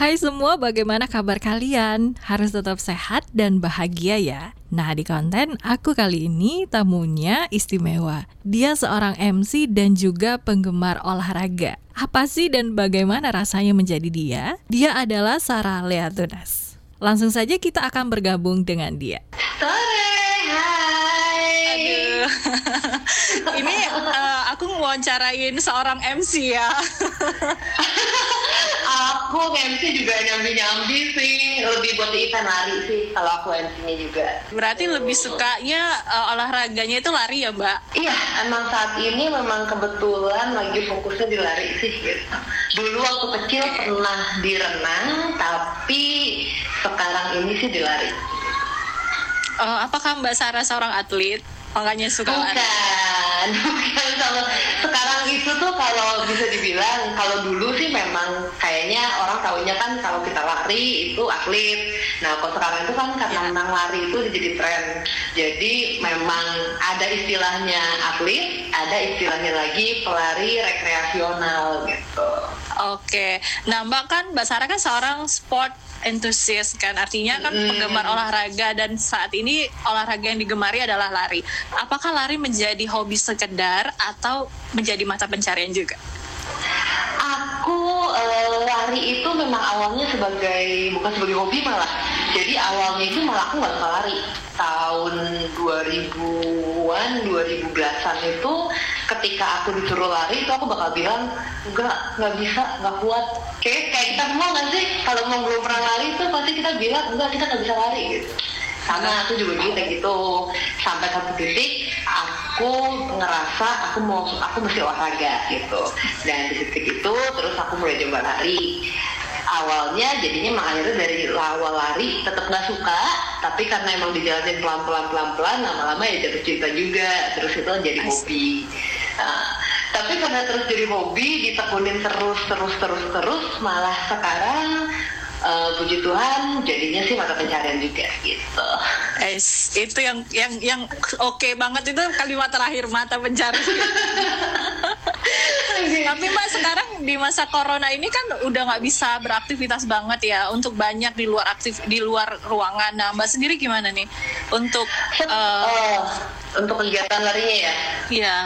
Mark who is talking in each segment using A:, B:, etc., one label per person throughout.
A: Hai semua, bagaimana kabar kalian? Harus tetap sehat dan bahagia ya. Nah, di konten aku kali ini tamunya istimewa. Dia seorang MC dan juga penggemar olahraga. Apa sih dan bagaimana rasanya menjadi dia? Dia adalah Sarah Leatunas. Langsung saja kita akan bergabung dengan dia.
B: Sore, hai.
C: Aduh. Ini uh, aku wawancarain seorang MC ya.
B: aku MC juga nyambi-nyambi sih, lebih buat event lari sih kalau aku MC-nya juga.
C: Berarti lebih sukanya uh, olahraganya itu lari ya, Mbak?
B: Iya, emang saat ini memang kebetulan lagi fokusnya di lari sih gitu. Dulu waktu kecil pernah di renang, tapi sekarang ini sih di lari.
C: Uh, apakah Mbak Sarah seorang atlet? Makanya suka lari?
B: Bukan, bukan. Kalau sekarang itu tuh kalau bisa dibilang, kalau dulu sih memang kayaknya orang tahunya kan kalau kita lari itu atlet. Nah, kalau sekarang itu kan karena
C: Ya.
B: memang lari itu jadi tren. Jadi memang ada istilahnya atlet, ada istilahnya lagi pelari rekreasional gitu.
C: Oke. Nah, Mbak kan Mbak Sarah kan seorang sport enthusiast kan artinya kan
B: Mm.
C: penggemar olahraga dan saat ini olahraga yang digemari adalah lari. Apakah lari menjadi hobi sekedar atau menjadi mata pencarian juga?
B: Eh, lari itu memang awalnya sebagai bukan sebagai hobi malah. Jadi awalnya itu malah aku nggak suka lari. Tahun 2000-an, 2010-an itu ketika aku disuruh lari itu aku bakal bilang enggak, nggak bisa, nggak kuat. Kayak kayak kita semua nggak sih kalau mau belum pernah lari itu pasti kita bilang enggak kita nggak bisa lari gitu. Sama aku juga gitu kayak gitu. Sampai satu titik aku ngerasa aku mau aku mesti olahraga gitu. Dan di titik itu terus aku mulai coba lari. Awalnya jadinya emang akhirnya dari awal lari tetap nggak suka tapi karena emang dijalanin pelan pelan pelan pelan lama-lama ya jatuh cinta juga terus itu jadi hobi. Nah, tapi karena terus jadi hobi ditekunin terus terus terus terus malah sekarang eh, puji Tuhan jadinya sih mata pencarian juga gitu
C: Es, itu yang yang yang oke banget itu kalimat terakhir mata pencarian. Tapi Mbak sekarang di masa corona ini kan udah nggak bisa beraktivitas banget ya untuk banyak di luar aktif di luar ruangan. Nah Mbak sendiri gimana nih untuk eh,
B: Oh, untuk kegiatan larinya ya
C: ya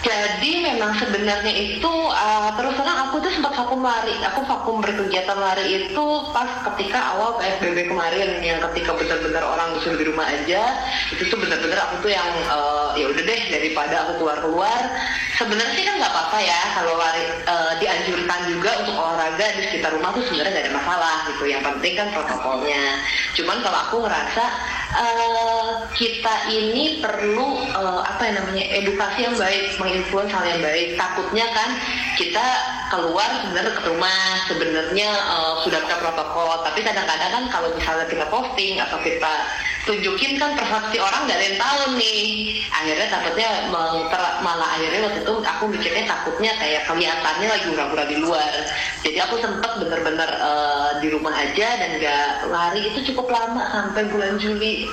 B: Jadi memang sebenarnya itu uh, terus terang aku tuh sempat vakum lari. Aku vakum berkegiatan lari itu pas ketika awal PSBB kemarin yang ketika benar-benar orang disuruh di rumah aja. Itu tuh benar-benar aku tuh yang uh, ya udah deh daripada aku keluar-keluar. Sebenarnya sih kan nggak apa-apa ya kalau lari uh, dianjurkan juga untuk olahraga di sekitar rumah tuh sebenarnya nggak ada masalah gitu. Yang penting kan protokolnya. Cuman kalau aku ngerasa uh, kita ini perlu uh, apa ya namanya edukasi yang baik menginfluence hal yang baik takutnya kan kita keluar sebenarnya ke rumah sebenarnya uh, sudah ada protokol tapi kadang-kadang kan kalau misalnya kita posting atau kita tunjukin kan persepsi orang nggak ada yang tahu nih. Akhirnya takutnya mengter- malah akhirnya waktu itu aku mikirnya takutnya kayak kelihatannya lagi pura-pura di luar. Jadi aku sempet bener-bener uh, di rumah aja dan nggak lari. Itu cukup lama sampai bulan Juli.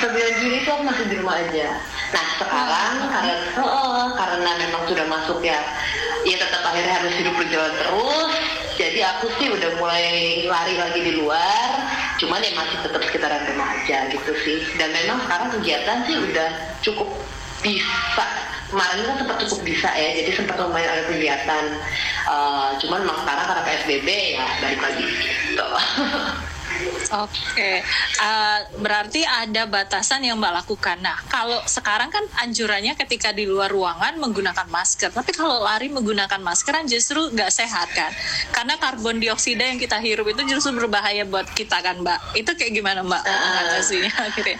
B: Sampai bulan Juli itu aku masih di rumah aja. Nah sekarang karena oh, karena memang sudah masuk ya ya tetap akhirnya harus hidup berjalan terus. Jadi aku sih udah mulai lari lagi di luar cuman ya masih tetap sekitaran rumah aja gitu sih. Dan memang sekarang kegiatan sih udah cukup bisa. Kemarin kan sempat cukup bisa ya jadi sempat lumayan ada kegiatan. Eh, cuman memang sekarang karena PSBB ya balik lagi gitu
C: Oke, Eh, berarti ada batasan yang Mbak lakukan. Nah, kalau sekarang kan anjurannya ketika di luar ruangan menggunakan masker, tapi kalau lari menggunakan masker kan justru nggak sehat kan? Karena karbon dioksida yang kita hirup itu justru berbahaya buat kita kan, Mbak. Itu kayak gimana, Mbak?
B: Ah.
C: Mengatasinya akhirnya.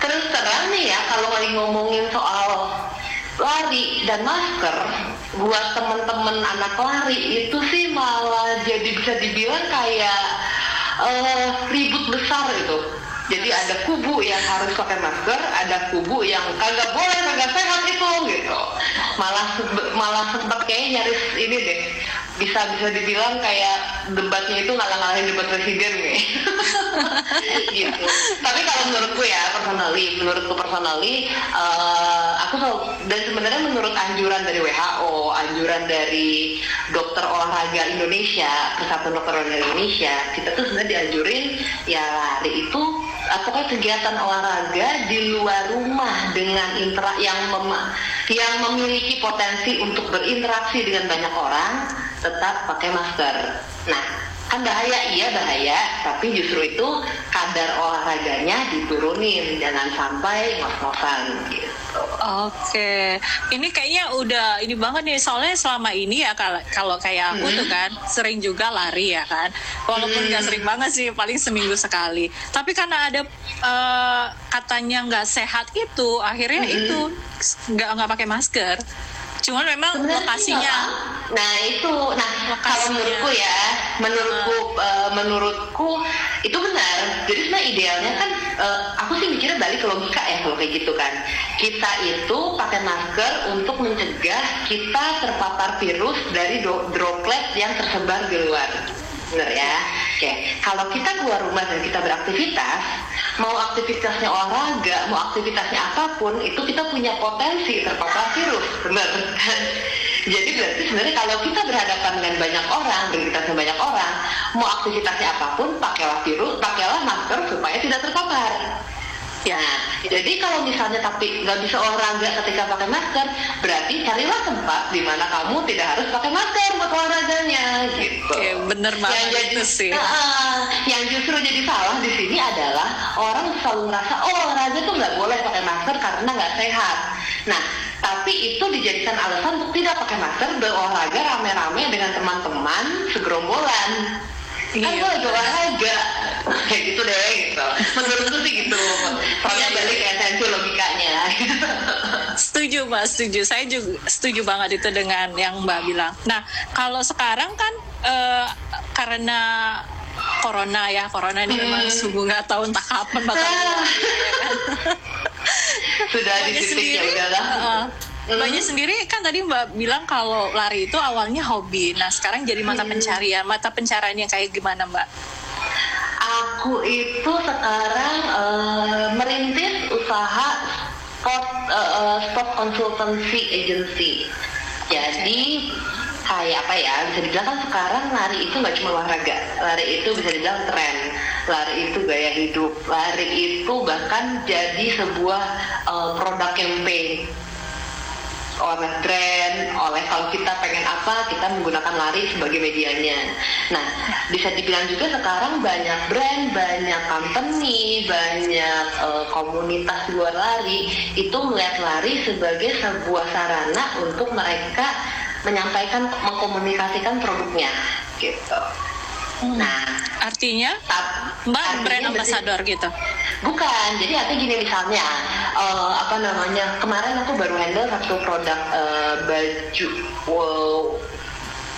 B: Terus terang nih ya kalau lagi ngomongin soal lari dan masker buat temen-temen anak lari itu sih malah jadi bisa dibilang kayak eh, ribut besar itu. Jadi ada kubu yang harus pakai masker, ada kubu yang kagak boleh, kagak sehat itu gitu. Malah malah sempat kayak nyaris ini deh bisa bisa dibilang kayak debatnya itu ngalah-ngalahin debat presiden nih gitu tapi kalau menurutku ya personally menurutku personally uh, aku selalu dan sebenarnya menurut anjuran dari WHO anjuran dari dokter olahraga Indonesia Persatuan Dokter Olahraga Indonesia kita tuh sebenarnya dianjurin ya lari itu apakah kegiatan olahraga di luar rumah dengan intera yang mem yang memiliki potensi untuk berinteraksi dengan banyak orang tetap pakai masker. Nah, kan bahaya iya bahaya, tapi justru itu kadar olahraganya diturunin, jangan sampai ngos-ngosan gitu.
C: Oke, ini kayaknya udah ini banget nih soalnya selama ini ya kalau kalau kayak aku hmm. tuh kan sering juga lari ya kan, walaupun nggak hmm. sering banget sih paling seminggu sekali. Tapi karena ada uh, katanya nggak sehat itu, akhirnya hmm. itu nggak nggak pakai masker. Cuman memang Sebenarnya lokasinya.
B: Nah itu, nah lokasinya. kalau menurutku ya, menurutku uh, menurutku itu benar. Jadi sebenarnya idealnya kan, uh, aku sih mikirnya balik ke logika ya kalau kayak gitu kan. Kita itu pakai masker untuk mencegah kita terpapar virus dari droplet yang tersebar di luar benar ya oke kalau kita keluar rumah dan kita beraktivitas mau aktivitasnya olahraga mau aktivitasnya apa pun itu kita punya potensi terpapar virus. Benar. Jadi berarti sebenarnya kalau kita berhadapan dengan banyak orang beraktivitas dengan banyak orang mau aktivitasnya apa pun pakailah virus pakailah masker supaya tidak terpapar Ya, jadi kalau misalnya tapi nggak bisa olahraga ketika pakai masker, berarti carilah tempat di mana kamu tidak harus pakai masker buat olahraganya, gitu.
C: Oke, bener banget yang jadi, itu sih.
B: Uh, yang justru jadi salah di sini adalah orang selalu merasa oh olahraga tuh nggak boleh pakai masker karena nggak sehat. Nah, tapi itu dijadikan alasan untuk tidak pakai masker berolahraga rame-rame dengan teman-teman segerombolan kan iya. gue lagi olahraga. Kayak gitu deh gitu. Menurutku sih gitu. Soalnya iya. balik ke esensi logikanya.
C: Setuju mbak setuju. Saya juga setuju banget itu dengan yang mbak bilang. Nah kalau sekarang kan uh, karena corona ya corona ini hmm. memang sungguh nggak tahu entah kapan bakal ah.
B: sudah di titik ya udahlah. uh,
C: Mbaknya sendiri kan tadi Mbak bilang kalau lari itu awalnya hobi. Nah sekarang jadi mata hmm. pencarian. Mata pencariannya kayak gimana Mbak?
B: Aku itu sekarang uh, merintis usaha sport uh, sport consultancy agency. Jadi kayak apa ya bisa dibilang kan sekarang lari itu nggak cuma olahraga lari itu bisa dibilang tren lari itu gaya hidup lari itu bahkan jadi sebuah uh, produk campaign oleh brand, oleh kalau kita pengen apa, kita menggunakan lari sebagai medianya. Nah, bisa dibilang juga sekarang banyak brand, banyak company, banyak uh, komunitas luar lari itu melihat lari sebagai sebuah sarana untuk mereka menyampaikan, mengkomunikasikan produknya, gitu.
C: Hmm. Nah, artinya Mbak artinya brand ambassador gitu.
B: Bukan, jadi artinya gini misalnya uh, apa namanya kemarin aku baru handle satu produk uh, baju wow,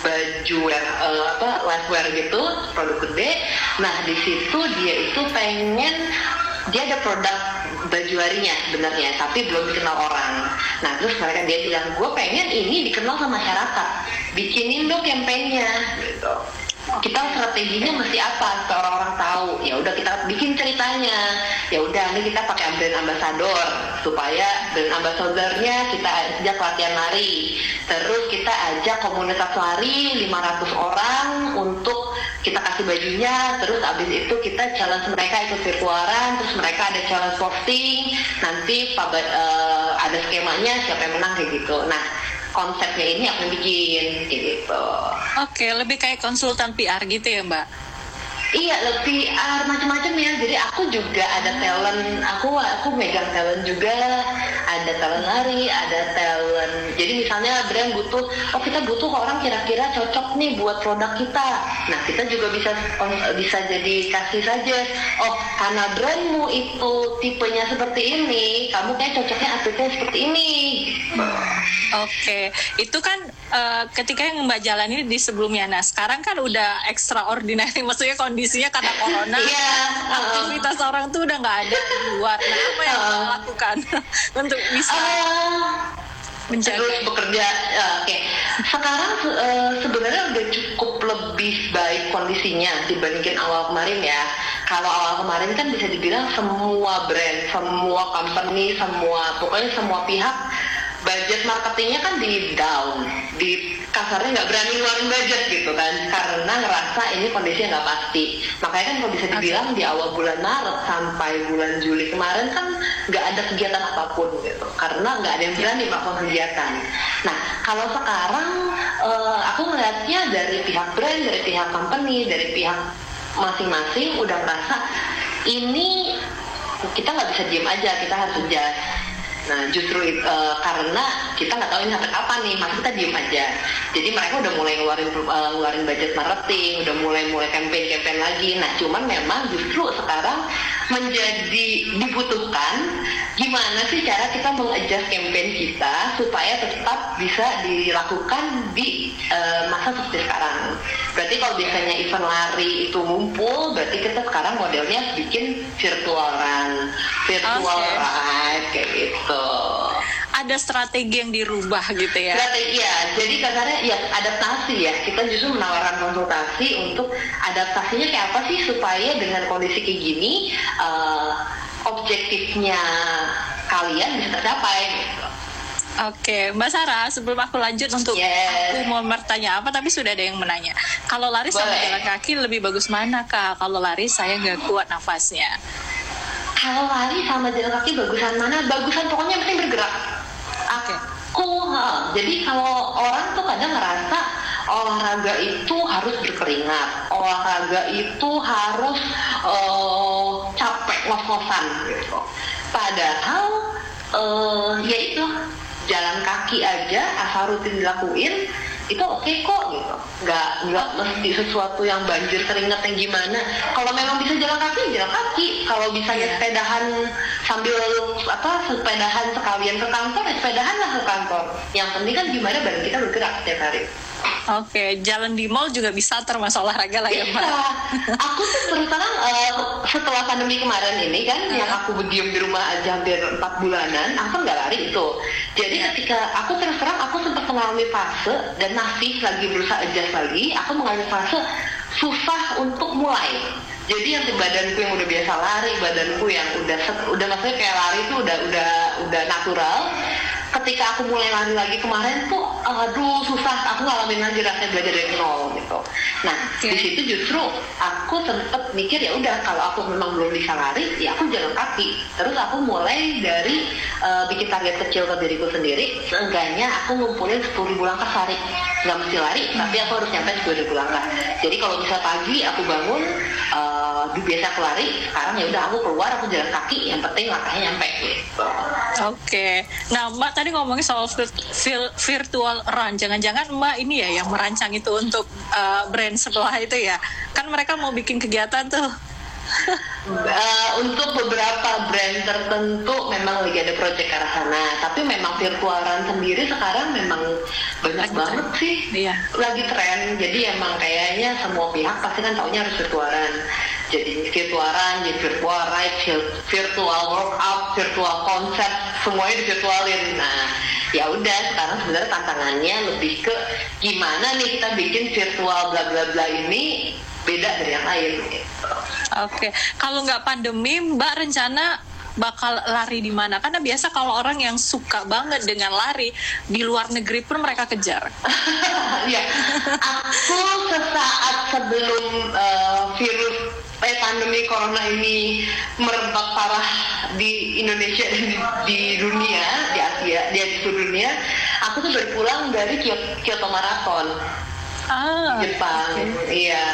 B: baju uh, apa wear gitu produk gede. Nah di situ dia itu pengen dia ada produk baju harinya sebenarnya tapi belum dikenal orang. Nah terus mereka dia bilang gue pengen ini dikenal sama masyarakat bikinin dong kampanyenya gitu kita strateginya mesti apa? Supaya orang-orang tahu. Ya udah kita bikin ceritanya. Ya udah ini kita pakai brand ambassador. Supaya brand ambassadornya kita ajak latihan lari. Terus kita ajak komunitas lari 500 orang untuk kita kasih bajunya. Terus abis itu kita challenge mereka ikut virtualan. Terus mereka ada challenge posting. Nanti uh, ada skemanya siapa yang menang kayak gitu. Nah konsepnya ini aku bikin gitu.
C: Oke, lebih kayak konsultan PR gitu ya Mbak?
B: Iya, lebih uh, macam-macam ya. Jadi aku juga ada talent, aku aku megang talent juga. Ada talent lari, ada talent. Jadi misalnya brand butuh, oh kita butuh orang kira-kira cocok nih buat produk kita. Nah kita juga bisa bisa jadi kasih saja. Oh karena brandmu itu tipenya seperti ini, kamu kayak cocoknya atletnya seperti ini.
C: Oke, okay. itu kan uh, ketika yang Mbak jalani di sebelumnya. Nah sekarang kan udah extraordinary, maksudnya kondisi kondisinya karena corona yeah, uh, aktivitas orang tuh udah nggak ada di luar nah apa yang uh, lakukan untuk bisa uh, Menjaga.
B: terus bekerja. Ya, Oke, sekarang se- eh, sebenarnya udah cukup lebih baik kondisinya dibandingin awal kemarin ya. Kalau awal kemarin kan bisa dibilang semua brand, semua company, semua pokoknya semua pihak budget marketingnya kan di down, di kasarnya nggak berani ngeluarin budget gitu kan, karena ngerasa ini kondisinya nggak pasti. Makanya kan kalau bisa dibilang di awal bulan Maret sampai bulan Juli kemarin kan nggak ada kegiatan apa pun gitu, karena nggak ada yang berani melakukan kegiatan. Nah kalau sekarang eh, aku melihatnya dari pihak brand, dari pihak company, dari pihak masing-masing udah merasa ini kita nggak bisa diem aja, kita harus adjust. Nah justru eh, karena kita nggak tahu ini sampai kapan nih, maka kita diem aja. Jadi mereka udah mulai ngeluarin eh, ngeluarin budget marketing, udah mulai mulai campaign campaign lagi. Nah cuman memang justru sekarang menjadi dibutuhkan gimana sih cara kita mengadjust campaign kita supaya tetap bisa dilakukan di eh, masa seperti sekarang. Berarti kalau biasanya event lari itu ngumpul, berarti kita sekarang modelnya bikin virtual run, virtual
C: Oke.
B: ride kayak gitu.
C: Ada strategi yang dirubah gitu ya.
B: Strategi ya, jadi kasarnya ya adaptasi ya. Kita justru menawarkan konsultasi untuk adaptasinya kayak apa sih supaya dengan kondisi kayak gini eh, objektifnya kalian bisa tercapai. Gitu.
C: Oke, Mbak Sarah, sebelum aku lanjut untuk
B: Yes.
C: aku mau bertanya apa, tapi sudah ada yang menanya. Kalau lari sama
B: Boleh.
C: jalan kaki lebih bagus mana kak? Kalau lari saya nggak kuat nafasnya.
B: Kalau lari sama jalan kaki bagusan mana? Bagusan pokoknya yang penting bergerak. Aku, ha, jadi kalau orang tuh kadang ngerasa olahraga itu harus berkeringat, olahraga itu harus eh, capek ngos-ngosan gitu. Padahal eh, ya itu. Jalan kaki aja asal rutin dilakuin itu oke kok gitu. Nggak nggak mesti sesuatu yang banjir keringat yang gimana. Kalau memang bisa jalan kaki jalan kaki. Kalau bisanya sepedahan sambil apa sepedahan sekalian ke kantor ya sepedahan lah ke kantor. Yang penting kan gimana badan kita bergerak setiap hari
C: Oke, jalan di mall juga bisa termasuk olahraga lah ya
B: Bisa.
C: Mbak.
B: Aku tuh terus terang eh, setelah pandemi kemarin ini kan yang aku berdiam di rumah aja hampir empat bulanan, aku nggak lari itu. Jadi ketika aku terus terang aku sempat mengalami fase dan masih lagi berusaha adjust lagi, aku mengalami fase susah untuk mulai. Jadi yang di badanku yang udah biasa lari, badanku yang udah set- udah maksudnya kayak lari itu udah udah udah natural. Ketika aku mulai lari lagi kemarin tuh, aduh susah, aku ngalamin lagi rasanya belajar dari nol gitu. Nah
C: Oke.
B: di situ justru aku sempet mikir ya udah kalau aku memang belum bisa lari ya aku jalan kaki. Terus aku mulai dari eh, bikin target kecil ke diriku sendiri. Seenggaknya aku ngumpulin 10 ribu langkah sehari. Nggak mesti lari tapi aku harus nyampe 10 ribu langkah. Jadi kalau bisa pagi aku bangun eh, biasa aku lari sekarang ya udah aku keluar aku jalan kaki yang penting langkahnya nyampe gitu.
C: Oke, nah Mbak tadi ngomongin soal vir- vir- virtual run, jangan-jangan Mbak ini ya yang merancang itu untuk uh, brand sebelah itu ya? Kan mereka mau bikin kegiatan tuh.
B: Eh, untuk beberapa brand tertentu memang lagi ada project ke arah sana, tapi memang virtual run sendiri sekarang memang banyak
C: Lagi
B: banget
C: tren.
B: sih.
C: Iya.
B: Lagi tren, jadi emang kayaknya semua pihak pasti kan taunya harus virtual run. Jadi virtual run, jadi virtual ride, vir- virtual workout, virtual konsep, semuanya divirtualin. Nah, ya udah sekarang sebenarnya tantangannya lebih ke gimana nih kita bikin virtual bla bla bla ini beda dari yang lain gitu.
C: Oke, kalau nggak pandemi, Mbak rencana bakal lari di mana? Karena biasa kalau orang yang suka banget dengan lari di luar negeri pun mereka kejar.
B: ya, aku sesaat sebelum eh, virus eh, pandemi corona ini merebak parah di Indonesia dan di, di dunia, di Asia, di seluruh dunia, aku tuh baru pulang dari Kyoto, Marathon
C: Ah,
B: Jepang.
C: oke.
B: Iya,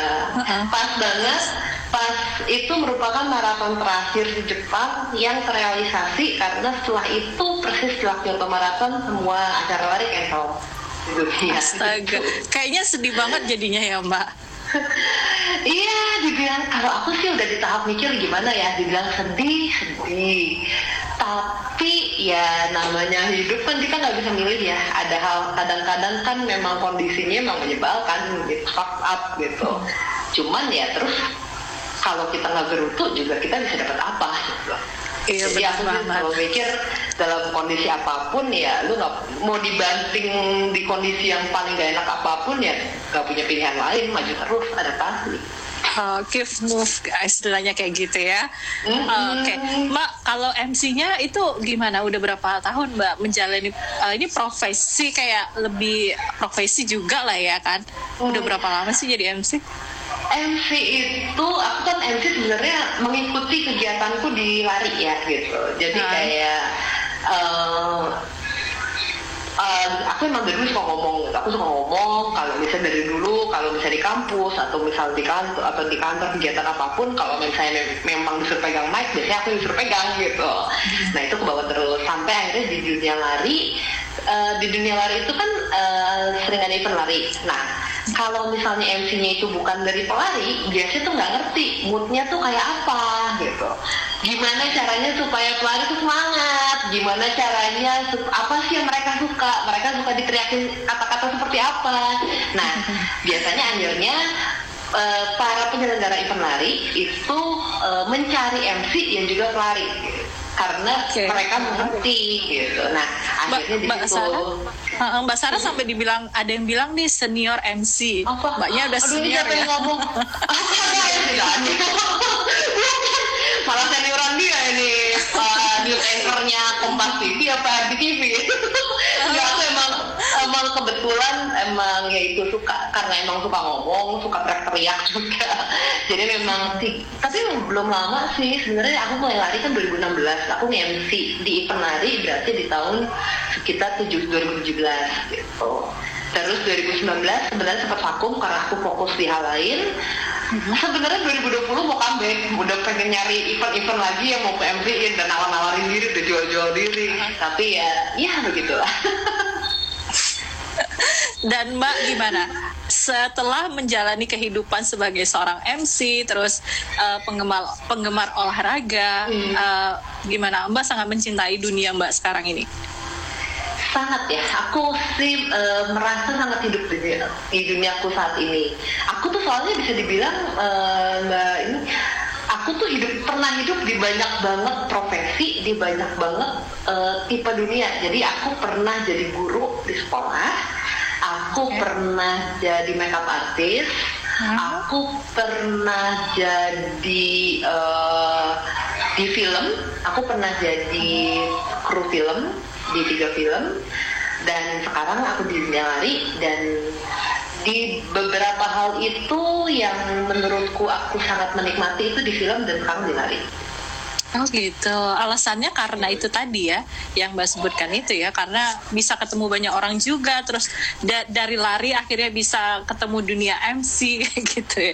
C: Heeh.
B: pas banget. Pas itu merupakan maraton terakhir di Jepang yang terrealisasi karena setelah itu persis setelah Kyoto Marathon semua acara lari cancel.
C: Astaga, kayaknya sedih banget jadinya ya Mbak.
B: Iya, dibilang kalau aku sih udah di tahap mikir gimana ya, dibilang sedih, sedih. Tapi ya namanya hidup kan kita nggak bisa milih ya. Ada hal kadang-kadang kan memang kondisinya memang menyebalkan, gitu, fuck up gitu. Cuman ya terus kalau kita nggak gerutu juga kita bisa dapat apa gitu.
C: Iya,
B: Jadi aku sih selalu mikir dalam kondisi apa pun ya lu nggak mau dibanting di kondisi yang paling gak enak apa pun ya nggak punya pilihan lain maju terus adaptasi
C: uh, give move istilahnya kayak gitu ya.
B: Mm-hmm.
C: Uh, Oke, Mbak kalau MC-nya itu gimana? Udah berapa tahun Mbak menjalani uh, ini profesi kayak lebih profesi juga lah ya kan? Udah berapa lama sih jadi MC?
B: MC itu aku kan MC sebenarnya mengikuti kegiatanku di lari ya gitu. Jadi
C: Nah.
B: kayak eh, eh, aku emang dari dulu suka ngomong, aku suka ngomong kalau misalnya dari dulu kalau misalnya di kampus atau misal di kantor atau di kantor kegiatan apa pun kalau misalnya mem- memang disuruh pegang mic biasanya aku disuruh pegang gitu. Nah itu ke bawah terus sampai akhirnya di dunia lari eh, di dunia lari itu kan eh, sering ada event lari. Nah kalau misalnya MC-nya itu bukan dari pelari, biasanya tuh nggak ngerti moodnya tuh kayak apa gitu. Gimana caranya supaya pelari tuh semangat? Gimana caranya apa sih yang mereka suka? Mereka suka diteriakin kata-kata seperti apa? Nah biasanya akhirnya eh, para penyelenggara event lari itu eh, mencari MC yang juga pelari karena
C: Oke.
B: mereka mengerti gitu. Nah
C: Mbak,
B: akhirnya di
C: Mbak
B: situ.
C: Sarah, Mbak Sarah sampai dibilang ada yang bilang nih senior MC.
B: apa?
C: Mbaknya udah
B: Aduh, ini
C: senior
B: yang
C: ya.
B: ngomong? Malah senioran dia ini uh, di anchornya Kompas TV apa di TV? Enggak, aku emang emang kebetulan emang ya itu suka karena emang suka ngomong, suka teriak-teriak juga. Jadi memang sih, tapi belum lama sih sebenarnya aku mulai lari kan 2016. Aku nge-MC di event lari berarti di tahun sekitar 7 2017 gitu. Terus 2019 sebenarnya sempat vakum karena aku fokus di hal lain. Sebenarnya 2020 mau comeback, udah pengen nyari event-event lagi yang mau ke MC-in dan nawar-nawarin diri, udah jual-jual diri. Tapi ya, ya begitulah.
C: Dan Mbak gimana? Setelah menjalani kehidupan sebagai seorang MC, terus uh, penggemar penggemar olahraga,
B: Hmm.
C: uh, gimana? Mbak sangat mencintai dunia Mbak sekarang ini.
B: sangat ya aku sih eh, merasa sangat hidup di, di duniaku saat ini aku tuh soalnya bisa dibilang eh, mbak ini aku tuh hidup pernah hidup di banyak banget profesi di banyak banget eh, tipe dunia jadi aku pernah jadi guru di sekolah aku
C: Oke.
B: pernah jadi makeup artist
C: Hmm.
B: aku pernah jadi eh, di film aku pernah jadi kru film di tiga film dan sekarang aku di dunia lari dan di beberapa hal itu yang menurutku aku sangat menikmati itu di film dan sekarang di lari
C: Oh gitu. Alasannya karena itu tadi ya, yang Mbak sebutkan itu ya, karena bisa ketemu banyak orang juga, terus da- dari lari akhirnya bisa ketemu dunia MC gitu ya.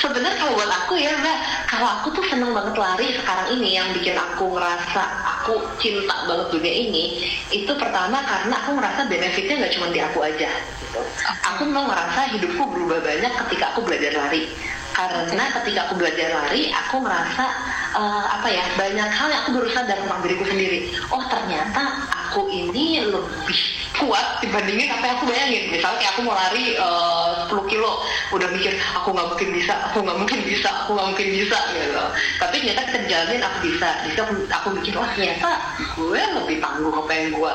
B: sebenarnya kalau buat aku ya mbak kalau aku tuh seneng banget lari sekarang ini yang bikin aku ngerasa aku cinta banget dunia ini itu pertama karena aku ngerasa benefitnya nggak cuma di aku aja gitu. aku mau ngerasa hidupku berubah banyak ketika aku belajar lari karena ketika aku belajar lari aku ngerasa eh, apa ya banyak hal yang aku baru sadar tentang diriku sendiri. Oh ternyata aku ini lebih kuat dibandingin apa yang aku bayangin. Misalnya kayak aku mau lari eh, 10 kilo udah mikir aku nggak mungkin bisa aku nggak mungkin bisa aku nggak mungkin bisa gitu. Tapi ternyata kita aku bisa. Jadi aku, aku mikir wah ternyata gue lebih tangguh apa yang gue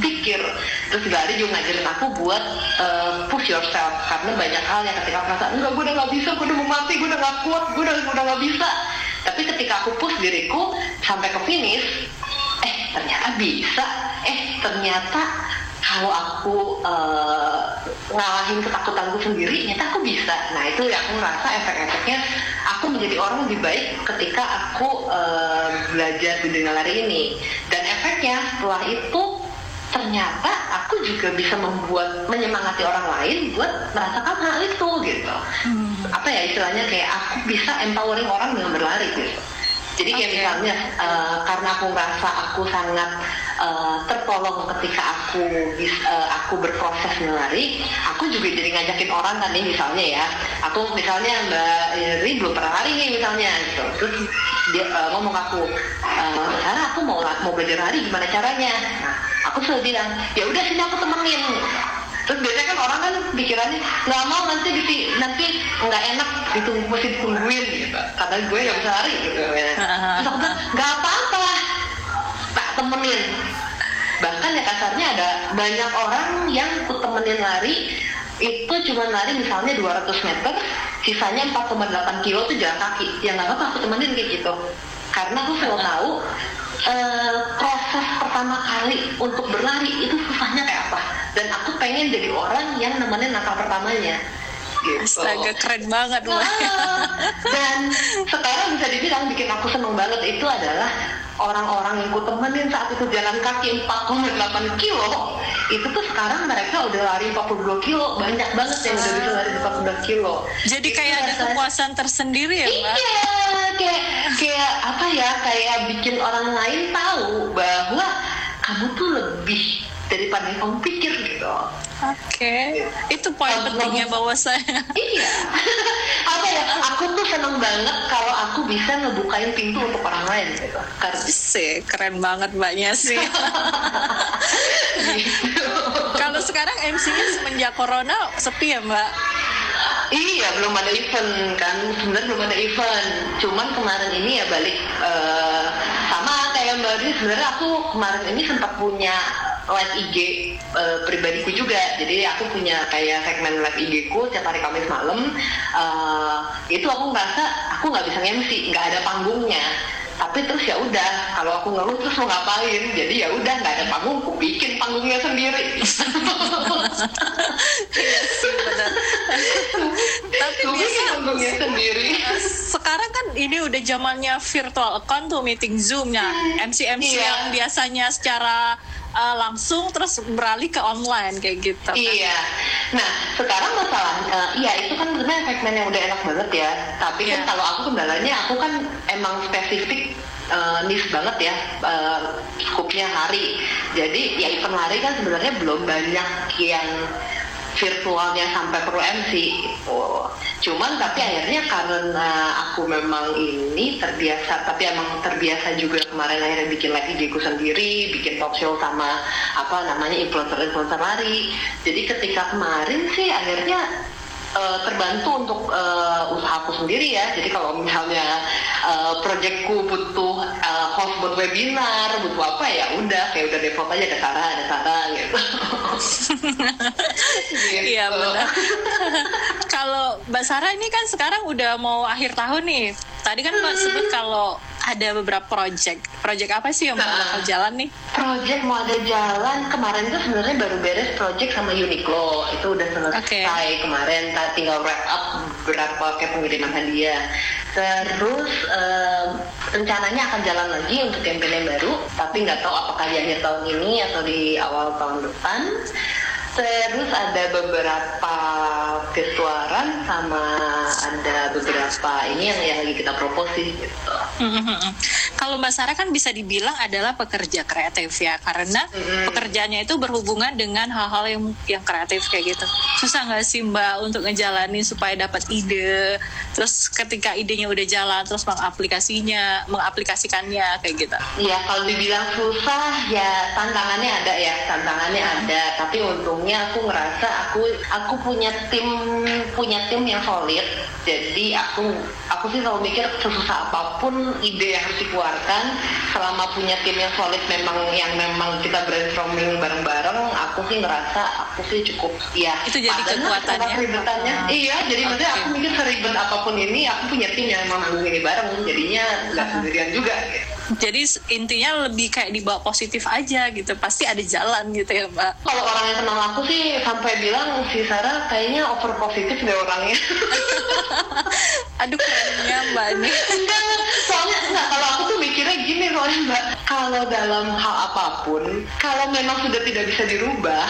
B: pikir. Terus lari juga ngajarin aku buat eh, push yourself. Karena banyak hal yang ketika aku merasa enggak gue udah nggak bisa gue udah mau mati gue udah nggak kuat gue udah udah nggak bisa tapi ketika aku push diriku sampai ke finish eh ternyata bisa. Eh ternyata kalau aku eh, ngalahin ketakutanku sendiri ternyata aku bisa. Nah itu yang aku ngerasa efek-efeknya aku menjadi orang lebih baik ketika aku eh, belajar di dunia lari ini. Dan efeknya setelah itu ternyata aku juga bisa membuat menyemangati orang lain buat merasakan hal itu gitu apa ya istilahnya kayak aku bisa empowering orang dengan berlari gitu jadi kayak
C: Oke.
B: misalnya eh, karena aku merasa aku sangat eh, tertolong ketika aku bis- eh, aku berproses melari, aku juga jadi ngajakin orang kan nih misalnya ya, aku misalnya Mbak Iri belum pernah lari nih misalnya, gitu. terus dia eh, ngomong aku, Sarah aku mau mau belajar lari gimana caranya? Nah, aku selalu bilang, ya udah sini aku temenin. Kan orang kan pikirannya nggak mau nanti di, nanti nggak enak ditunggu mesti ditungguin gitu. Karena gue bisa lari gitu. Ya. Terus aku nggak apa-apa. Nah, temenin bahkan ya kasarnya ada banyak orang yang ku temenin lari itu cuma lari misalnya 200 meter sisanya 4,8 kilo tuh jalan kaki ya nggak apa aku temenin kayak gitu karena aku selalu tahu eh, proses pertama kali untuk berlari itu susahnya kayak apa dan aku pengen jadi orang yang nemenin nakal pertamanya gitu.
C: Astaga keren banget Mbak.
B: Ah, dan sekarang bisa dibilang bikin aku seneng banget itu adalah orang-orang yang ku temenin saat itu jalan kaki 4,8 kilo itu tuh sekarang mereka udah lari 42 kilo banyak banget yang udah bisa lari 42 kilo
C: Jadi
B: Itu
C: kayak ada
B: rasanya-
C: kepuasan tersendiri ya Mbak.
B: Iya, kayak kayak apa ya? Kayak bikin orang lain tahu bahwa kamu tuh lebih daripada yang kamu pikir gitu.
C: Oke, itu poin pentingnya bahwa saya.
B: Iya. apa ya? Aku tuh seneng banget kalau aku bisa ngebukain pintu untuk orang lain gitu. Karena
C: sih keren banget mbaknya sih.
B: gitu.
C: Kalau sekarang MC-nya semenjak corona sepi ya mbak?
B: Iya, belum ada event kan. Sebenarnya belum ada event. Cuman kemarin ini ya balik eh, sama kayak Mbak Dwi. Sebenarnya aku kemarin ini sempat punya live IG eh, pribadiku juga. Jadi aku punya kayak segmen live IG ku setiap hari Kamis malam. Eh, itu aku ngerasa aku nggak bisa MC, nggak ada panggungnya. Tapi terus ya udah, kalau aku ngeluh terus mau ngapain? Jadi ya udah nggak ada panggung, aku bikin panggungnya sendiri.
C: Iya. Tapi biasa
B: sendiri.
C: sekarang kan ini udah zamannya virtual account tuh meeting zoomnya MC MC
B: Iya.
C: yang biasanya secara uh, langsung terus beralih ke online kayak gitu. kan.
B: Iya. Nah, sekarang masalahnya, iya itu kan sebenarnya segmen yang udah enak banget ya. Tapi kan
C: Iya.
B: kalau aku kendalanya, aku kan emang spesifik eh, niche banget ya eh, skupnya hari. Jadi ya event hari kan sebenarnya belum banyak yang virtualnya sampai perlu MC gitu. Cuman tapi akhirnya karena aku memang ini terbiasa, tapi emang terbiasa juga kemarin akhirnya bikin live IG ku sendiri, bikin talk show sama apa namanya influencer-influencer lari. Jadi ketika kemarin sih akhirnya eh, terbantu untuk eh, usahaku sendiri ya. Jadi kalau misalnya eh, proyekku butuh eh, host buat webinar, butuh apa ya udah kayak udah default aja ada Sarah, ada Sarah gitu. Gitu.
C: Iya benar. kalau Mbak Sarah ini kan sekarang udah mau akhir tahun nih. Tadi kan Mbak sebut kalau ada beberapa project. Project apa sih yang
B: Nah.
C: bakal jalan nih?
B: Project mau ada jalan kemarin tuh sebenarnya baru beres project sama Uniqlo itu udah selesai
C: Oke.
B: kemarin tinggal wrap up beberapa kayak pengiriman hadiah terus em, rencananya akan jalan lagi untuk campaign yang baru tapi nggak tahu apakah di akhir tahun ini atau di awal tahun depan terus ada beberapa kesuaran sama ada beberapa ini yang, yang lagi kita propose sih gitu
C: Mhm. Kalau Mbak Sarah kan bisa dibilang adalah pekerja kreatif ya, karena
B: Mhm.
C: pekerjaannya itu berhubungan dengan hal-hal yang yang kreatif kayak gitu. Susah nggak sih Mbak untuk ngejalanin supaya dapat ide, terus ketika idenya udah jalan, terus mengaplikasinya, mengaplikasikannya kayak gitu.
B: Ya kalau dibilang susah ya tantangannya ada ya tantangannya ada tapi untungnya aku ngerasa aku aku punya tim punya tim yang solid jadi aku aku sih selalu mikir sesusah apa pun ide yang harus dikeluarkan selama punya tim yang solid memang yang memang kita brainstorming bareng-bareng aku sih ngerasa aku sih cukup ya
C: Itu jadi kekuatannya.
B: sama keribetannya
C: Ah.
B: iya jadi maksudnya
C: Oke.
B: aku mikir seribet apa pun ini aku punya tim yang memang nanggung ini bareng jadinya nggak
C: Ah.
B: sendirian juga gitu.
C: Jadi intinya lebih kayak dibawa positif aja gitu, pasti ada jalan gitu ya Mbak.
B: Kalau orang yang kenal aku sih sampai bilang si Sarah kayaknya over positif deh orangnya.
C: Aduh kerennya Mbak ini.
B: enggak, soalnya enggak kalau aku tuh mikirnya gini soalnya mbak, kalau dalam hal apa pun, kalau memang sudah tidak bisa dirubah,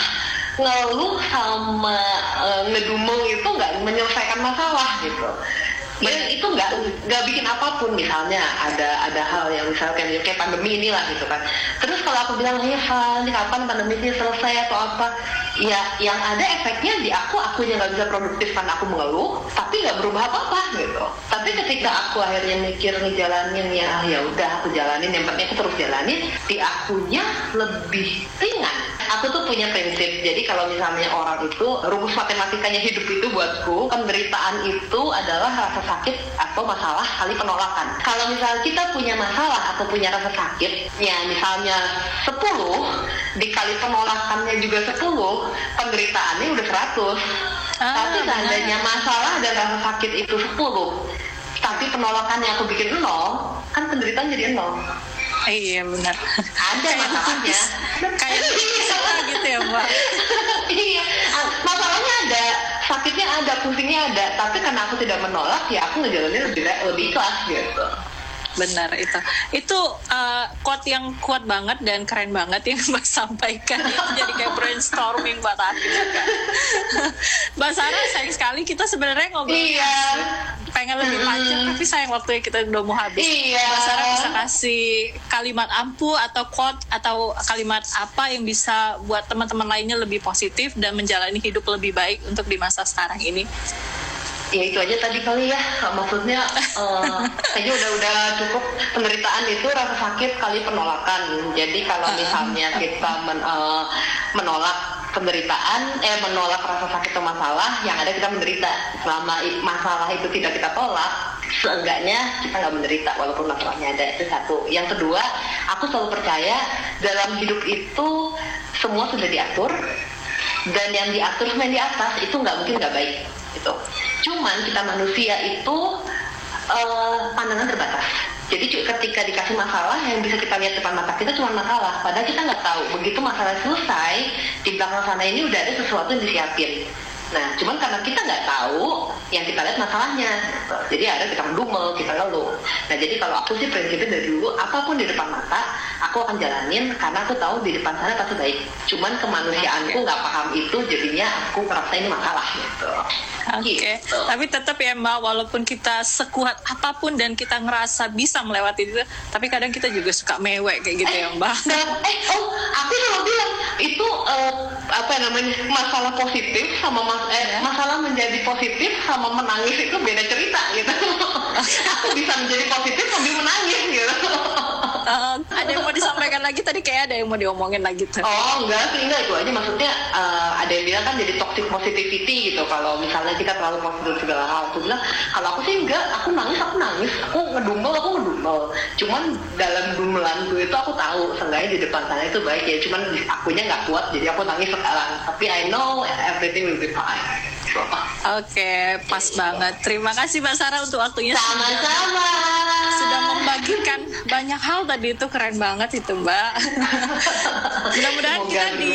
B: ngeluh sama eh, ngedumel itu nggak menyelesaikan masalah gitu. Ya itu nggak nggak bikin apa pun misalnya ada ada hal yang misalkan kayak pandemi inilah gitu kan. Terus kalau aku bilang ya Van, ini kapan pandemi ini selesai atau apa? ya yang ada efeknya di aku akunya nggak bisa produktif karena aku mengeluh tapi nggak berubah apa-apa gitu tapi ketika aku akhirnya mikir ngejalanin ya ya udah aku jalanin yang penting aku terus jalanin di akunya lebih ringan aku tuh punya prinsip kalau misalnya orang itu rumus matematikanya hidup itu buatku penderitaan itu adalah rasa sakit atau masalah kali penolakan. Kalau misalnya kita punya masalah atau punya rasa sakit ya misalnya 10 dikali penolakannya juga 10 penderitaannya udah 100
C: Ah,
B: tapi seandainya masalah dan rasa sakit itu 10 tapi penolakannya aku bikin nol kan penderitaan jadi nol.
C: Iya benar.
B: ada masalahnya
C: Kayak gitu ya mbak.
B: iya. Ah, masalahnya ada sakitnya ada pusingnya ada. Tapi karena aku tidak menolak ya aku ngejalanin lebih lebih ikhlas gitu
C: Benar itu. Itu uh, quote yang kuat banget dan keren banget yang Mbak sampaikan. Itu jadi kayak brainstorming buat aku juga. Mbak Sarah sayang sekali kita sebenarnya ngobrol
B: iya
C: pengen lebih panjang tapi sayang waktunya kita udah mau habis.
B: Iya.
C: Mbak Sarah bisa kasih kalimat ampuh atau quote atau kalimat apa yang bisa buat teman-teman lainnya lebih positif dan menjalani hidup lebih baik untuk di masa sekarang ini.
B: Ya itu aja tadi kali ya. Maksudnya kayaknya udah udah cukup penderitaan itu rasa sakit kali penolakan. Jadi kalau misalnya kita men- eh, menolak penderitaan eh menolak rasa sakit atau masalah yang ada kita menderita. Selama masalah itu tidak kita tolak seenggaknya kita nggak menderita walaupun masalahnya ada. Itu satu. Yang kedua aku selalu percaya dalam hidup itu semua sudah diatur dan yang diatur yang di atas itu nggak mungkin nggak baik gitu. Cuman kita manusia itu eh, pandangan terbatas. Jadi ketika dikasih masalah yang bisa kita lihat depan mata kita cuma masalah. Padahal kita nggak tahu begitu masalah selesai di belakang sana ini udah ada sesuatu yang disiapin. Nah cuman karena kita nggak tahu yang kita lihat masalahnya gitu. jadi ada kita mendumel kita ngeluh nah jadi kalau aku sih prinsipnya dari dulu apa pun di depan mata aku akan jalanin karena aku tahu di depan sana pasti baik cuman kemanusiaanku nggak paham itu jadinya aku merasa ini masalah gitu
C: Oke,
B: Gitu.
C: tapi tetap ya Mbak, walaupun kita sekuat apa pun dan kita ngerasa bisa melewati itu, tapi kadang kita juga suka mewek kayak gitu ya Mbak.
B: Dan, eh, oh, aku selalu bilang itu eh, apa namanya masalah positif sama mas, eh, masalah menjadi positif sama menangis itu beda cerita gitu. aku bisa menjadi positif sambil menangis gitu.
C: Eh, ada yang mau disampaikan lagi? Tadi kayak ada yang mau diomongin lagi tuh.
B: Oh enggak sih enggak. Itu aja maksudnya eh, ada yang bilang kan jadi toxic positivity gitu. Kalau misalnya kita terlalu positif segala hal aku bilang kalau aku sih enggak. Aku nangis aku nangis. Aku ngedumel aku ngedumel. Cuman dalam dumelanku itu aku tahu seenggaknya di depan sana itu baik ya. Cuman akunya nggak kuat jadi aku nangis sekarang tapi I know everything will be fine
C: Oke, pas banget. Terima kasih Mbak Sarah untuk waktunya
B: sama-sama
C: sudah membagikan banyak hal tadi itu keren banget itu Mbak. Mudah-mudahan kita di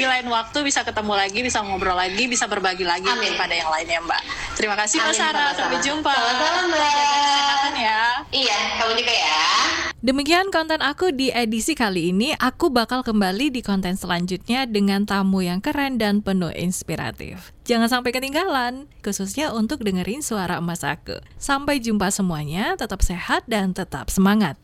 C: di lain waktu bisa ketemu lagi, bisa ngobrol lagi, bisa berbagi lagi
B: Amin.
C: kepada yang lainnya Mbak. Terima kasih Mbak Sarah. Sampai jumpa.
B: Sama-sama, Mbak.
C: Kesehatan ya.
B: iya kamu juga ya
A: Demikian konten aku di edisi kali ini. Aku bakal kembali di konten selanjutnya dengan tamu yang keren dan penuh inspiratif. Jangan sampai ketinggalan, khususnya untuk dengerin suara emas aku. Sampai jumpa semuanya, tetap sehat dan tetap semangat.